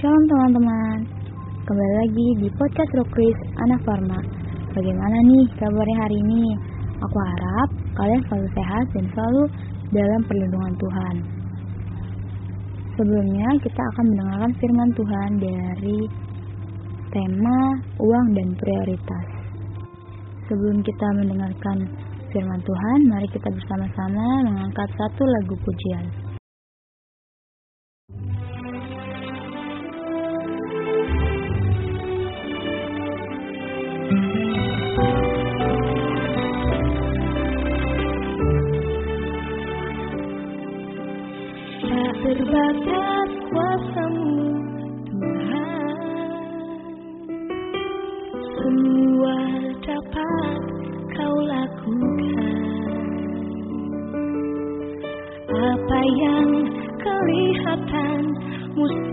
Shalom teman-teman Kembali lagi di podcast Rokris Anak Farma Bagaimana nih kabarnya hari ini? Aku harap kalian selalu sehat dan selalu dalam perlindungan Tuhan Sebelumnya kita akan mendengarkan firman Tuhan dari tema uang dan prioritas Sebelum kita mendengarkan firman Tuhan, mari kita bersama-sama mengangkat satu lagu pujian. Terbatas kuasamu Tuhan. Semua dapat kau lakukan. Apa yang kelihatan mustahil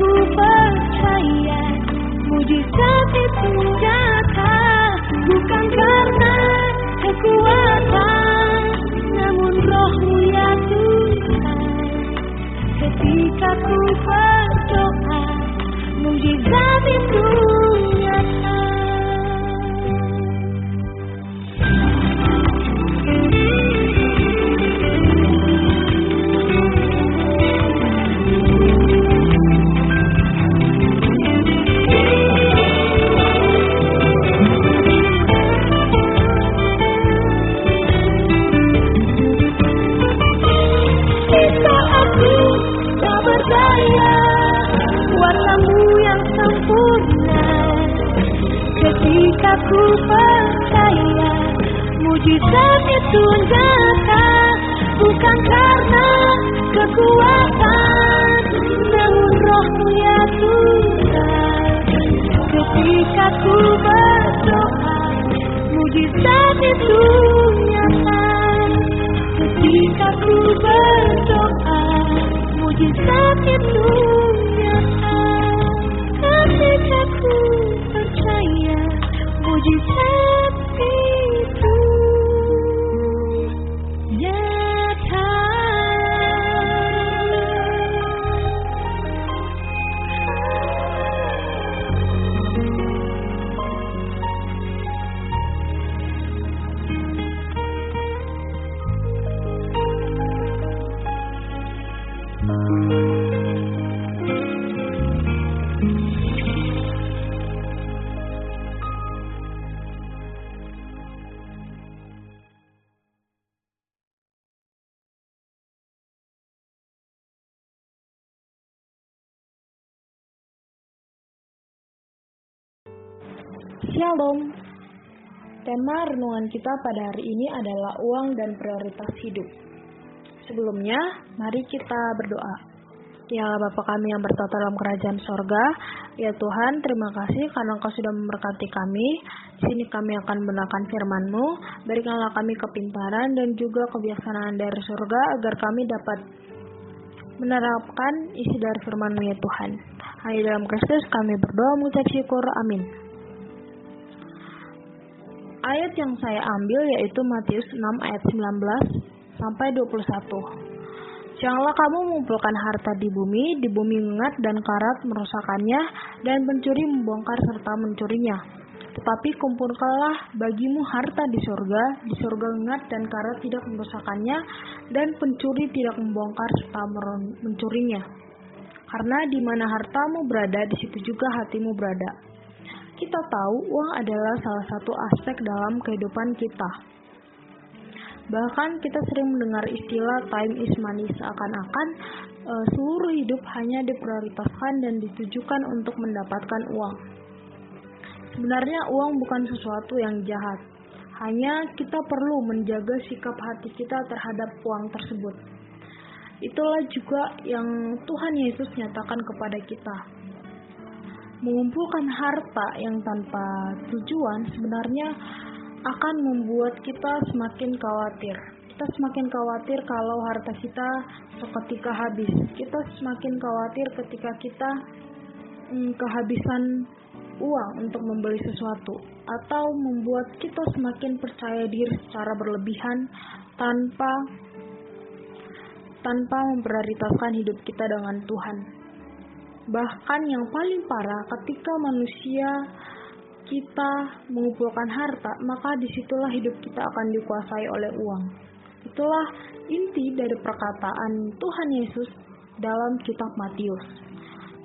ku percaya Mujizat itu nyata Bukan karena kekuatan Namun rohmu ya Tuhan. Ketika ku berdoa Mujizat itu Ketika ku percaya Mujizat itu nyata Bukan karena kekuatan Namun rohmu ya Tuhan Ketika ku berdoa Mujizat itu nyata Ketika ku berdoa Mujizat itu Mujizat itu Shalom. Tema renungan kita pada hari ini adalah uang dan prioritas hidup. Sebelumnya, mari kita berdoa. Ya Bapa kami yang bertata dalam kerajaan sorga, ya Tuhan terima kasih karena Engkau sudah memberkati kami. Di sini kami akan mendengarkan firman-Mu, berikanlah kami kepintaran dan juga kebijaksanaan dari surga agar kami dapat menerapkan isi dari firman-Mu ya Tuhan. Hanya dalam Kristus kami berdoa mengucap syukur, amin. Ayat yang saya ambil yaitu Matius 6 ayat 19 sampai 21. Janganlah kamu mengumpulkan harta di bumi, di bumi mengat dan karat merusakkannya, dan pencuri membongkar serta mencurinya. Tetapi kumpulkanlah bagimu harta di surga, di surga mengat dan karat tidak merusakkannya, dan pencuri tidak membongkar serta mencurinya. Karena di mana hartamu berada, di situ juga hatimu berada. Kita tahu uang adalah salah satu aspek dalam kehidupan kita. Bahkan kita sering mendengar istilah time is money seakan-akan uh, seluruh hidup hanya diprioritaskan dan ditujukan untuk mendapatkan uang. Sebenarnya uang bukan sesuatu yang jahat. Hanya kita perlu menjaga sikap hati kita terhadap uang tersebut. Itulah juga yang Tuhan Yesus nyatakan kepada kita. Mengumpulkan harta yang tanpa tujuan sebenarnya akan membuat kita semakin khawatir. Kita semakin khawatir kalau harta kita seketika habis. Kita semakin khawatir ketika kita hmm, kehabisan uang untuk membeli sesuatu atau membuat kita semakin percaya diri secara berlebihan tanpa tanpa memprioritaskan hidup kita dengan Tuhan. Bahkan yang paling parah ketika manusia kita mengumpulkan harta, maka di situlah hidup kita akan dikuasai oleh uang. Itulah inti dari perkataan Tuhan Yesus dalam kitab Matius.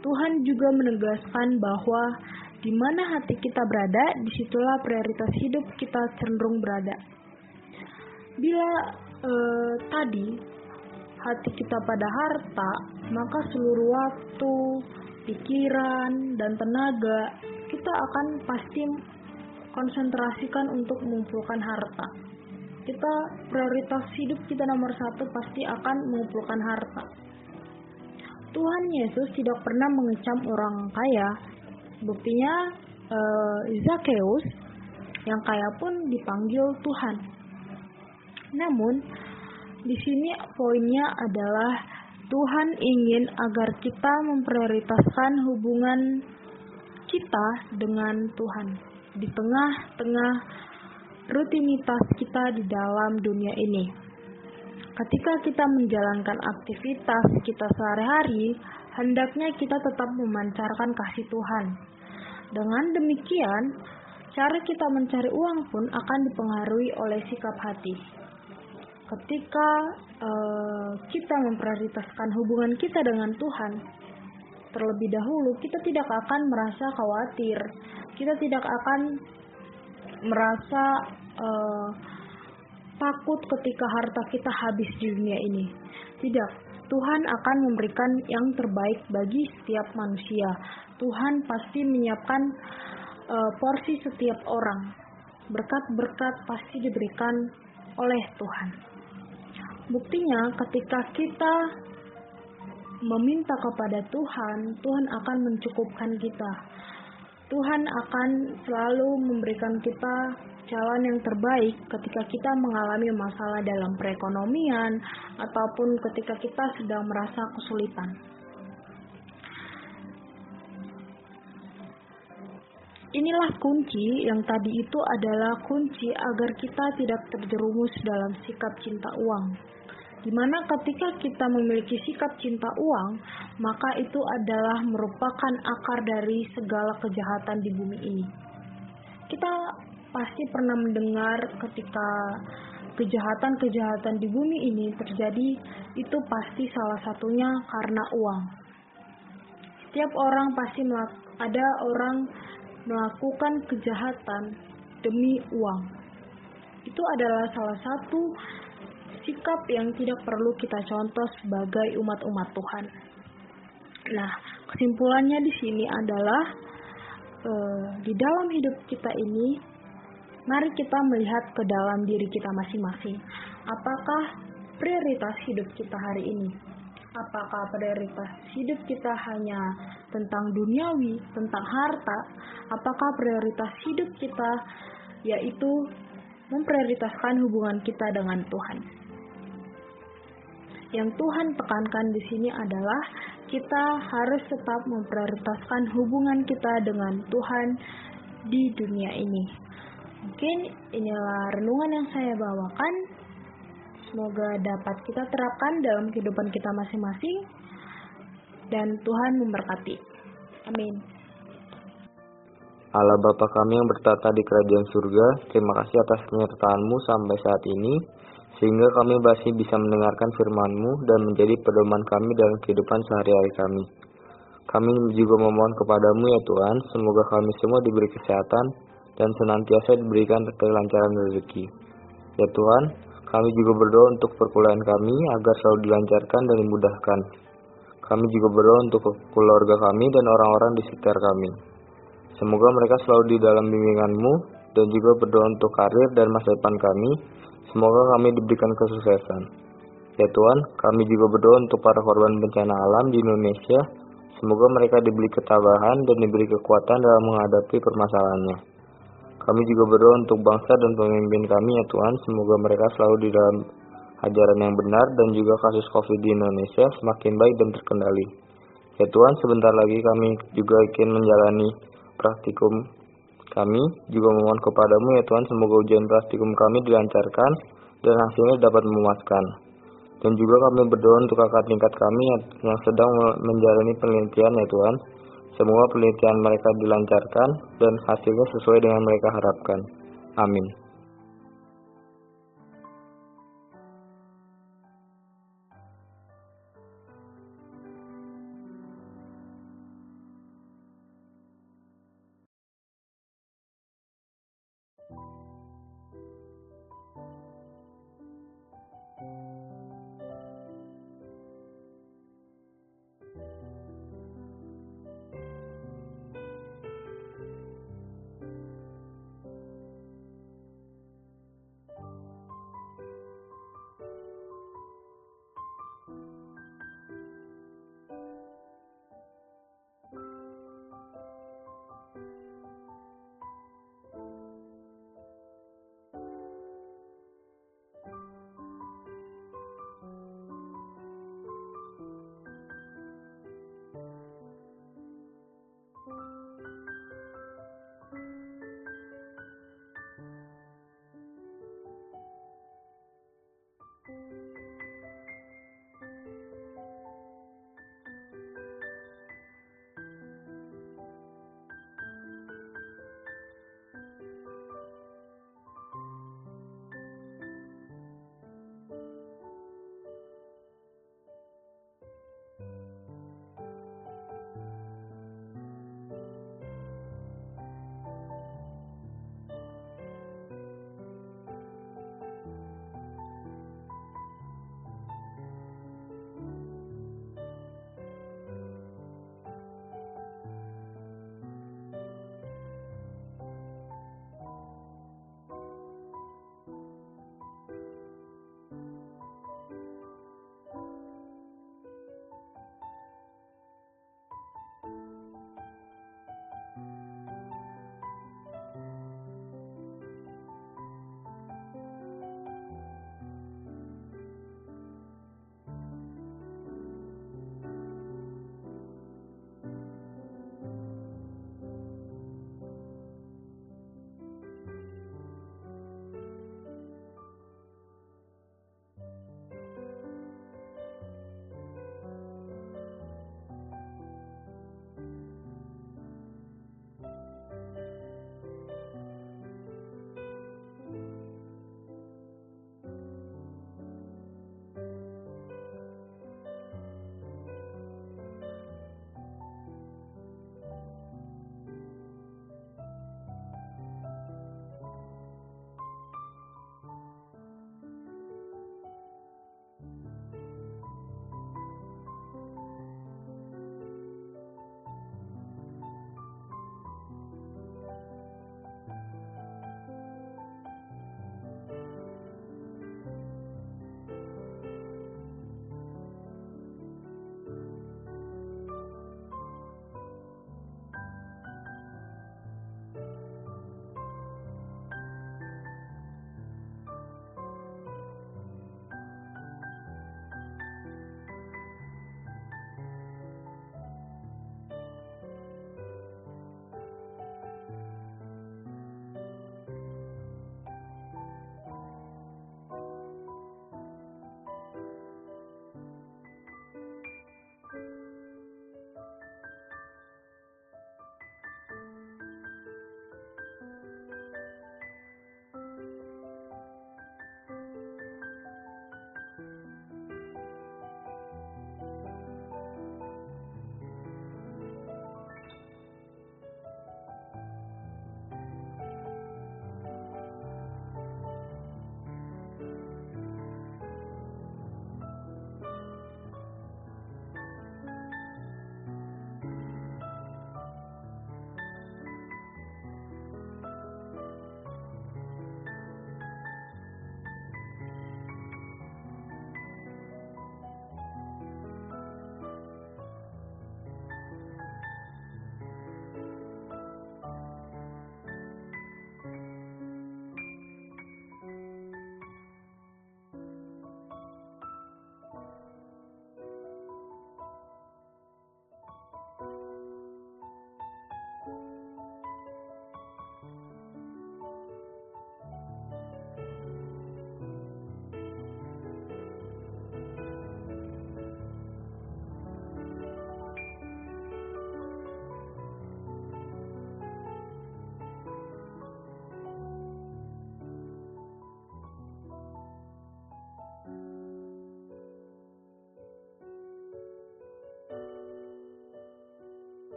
Tuhan juga menegaskan bahwa di mana hati kita berada, di situlah prioritas hidup kita cenderung berada. Bila eh, tadi hati kita pada harta, maka seluruh waktu, pikiran, dan tenaga kita akan pasti konsentrasikan untuk mengumpulkan harta. Kita prioritas hidup kita nomor satu pasti akan mengumpulkan harta. Tuhan Yesus tidak pernah mengecam orang kaya. Buktinya eh, Zakheus yang kaya pun dipanggil Tuhan. Namun di sini poinnya adalah Tuhan ingin agar kita memprioritaskan hubungan kita dengan Tuhan di tengah-tengah rutinitas kita di dalam dunia ini. Ketika kita menjalankan aktivitas kita sehari-hari, hendaknya kita tetap memancarkan kasih Tuhan. Dengan demikian, cara kita mencari uang pun akan dipengaruhi oleh sikap hati ketika uh, kita memprioritaskan hubungan kita dengan Tuhan terlebih dahulu, kita tidak akan merasa khawatir, kita tidak akan merasa uh, takut ketika harta kita habis di dunia ini. Tidak, Tuhan akan memberikan yang terbaik bagi setiap manusia. Tuhan pasti menyiapkan uh, porsi setiap orang. Berkat-berkat pasti diberikan oleh Tuhan. Buktinya ketika kita meminta kepada Tuhan, Tuhan akan mencukupkan kita. Tuhan akan selalu memberikan kita jalan yang terbaik ketika kita mengalami masalah dalam perekonomian ataupun ketika kita sedang merasa kesulitan. Inilah kunci yang tadi itu adalah kunci agar kita tidak terjerumus dalam sikap cinta uang di mana ketika kita memiliki sikap cinta uang, maka itu adalah merupakan akar dari segala kejahatan di bumi ini. Kita pasti pernah mendengar ketika kejahatan-kejahatan di bumi ini terjadi, itu pasti salah satunya karena uang. Setiap orang pasti ada orang melakukan kejahatan demi uang. Itu adalah salah satu sikap yang tidak perlu kita contoh sebagai umat-umat Tuhan. Nah, kesimpulannya di sini adalah uh, di dalam hidup kita ini, mari kita melihat ke dalam diri kita masing-masing. Apakah prioritas hidup kita hari ini? Apakah prioritas hidup kita hanya tentang duniawi, tentang harta? Apakah prioritas hidup kita yaitu memprioritaskan hubungan kita dengan Tuhan? Yang Tuhan tekankan di sini adalah kita harus tetap memprioritaskan hubungan kita dengan Tuhan di dunia ini. Mungkin inilah renungan yang saya bawakan. Semoga dapat kita terapkan dalam kehidupan kita masing-masing dan Tuhan memberkati. Amin. Allah Bapa kami yang bertata di kerajaan surga, terima kasih atas penyertaanmu sampai saat ini sehingga kami masih bisa mendengarkan firman-Mu dan menjadi pedoman kami dalam kehidupan sehari-hari kami. Kami juga memohon kepadamu ya Tuhan, semoga kami semua diberi kesehatan dan senantiasa diberikan kelancaran rezeki. Ya Tuhan, kami juga berdoa untuk perkuliahan kami agar selalu dilancarkan dan dimudahkan. Kami juga berdoa untuk keluarga kami dan orang-orang di sekitar kami. Semoga mereka selalu di dalam bimbinganmu dan juga berdoa untuk karir dan masa depan kami. Semoga kami diberikan kesuksesan. Ya Tuhan, kami juga berdoa untuk para korban bencana alam di Indonesia. Semoga mereka diberi ketabahan dan diberi kekuatan dalam menghadapi permasalahannya. Kami juga berdoa untuk bangsa dan pemimpin kami ya Tuhan, semoga mereka selalu di dalam ajaran yang benar dan juga kasus COVID di Indonesia semakin baik dan terkendali. Ya Tuhan, sebentar lagi kami juga ingin menjalani praktikum kami, juga memohon kepadamu ya Tuhan, semoga ujian praktikum kami dilancarkan dan hasilnya dapat memuaskan. Dan juga kami berdoa untuk kakak tingkat kami yang sedang menjalani penelitian ya Tuhan. Semoga penelitian mereka dilancarkan dan hasilnya sesuai dengan mereka harapkan. Amin.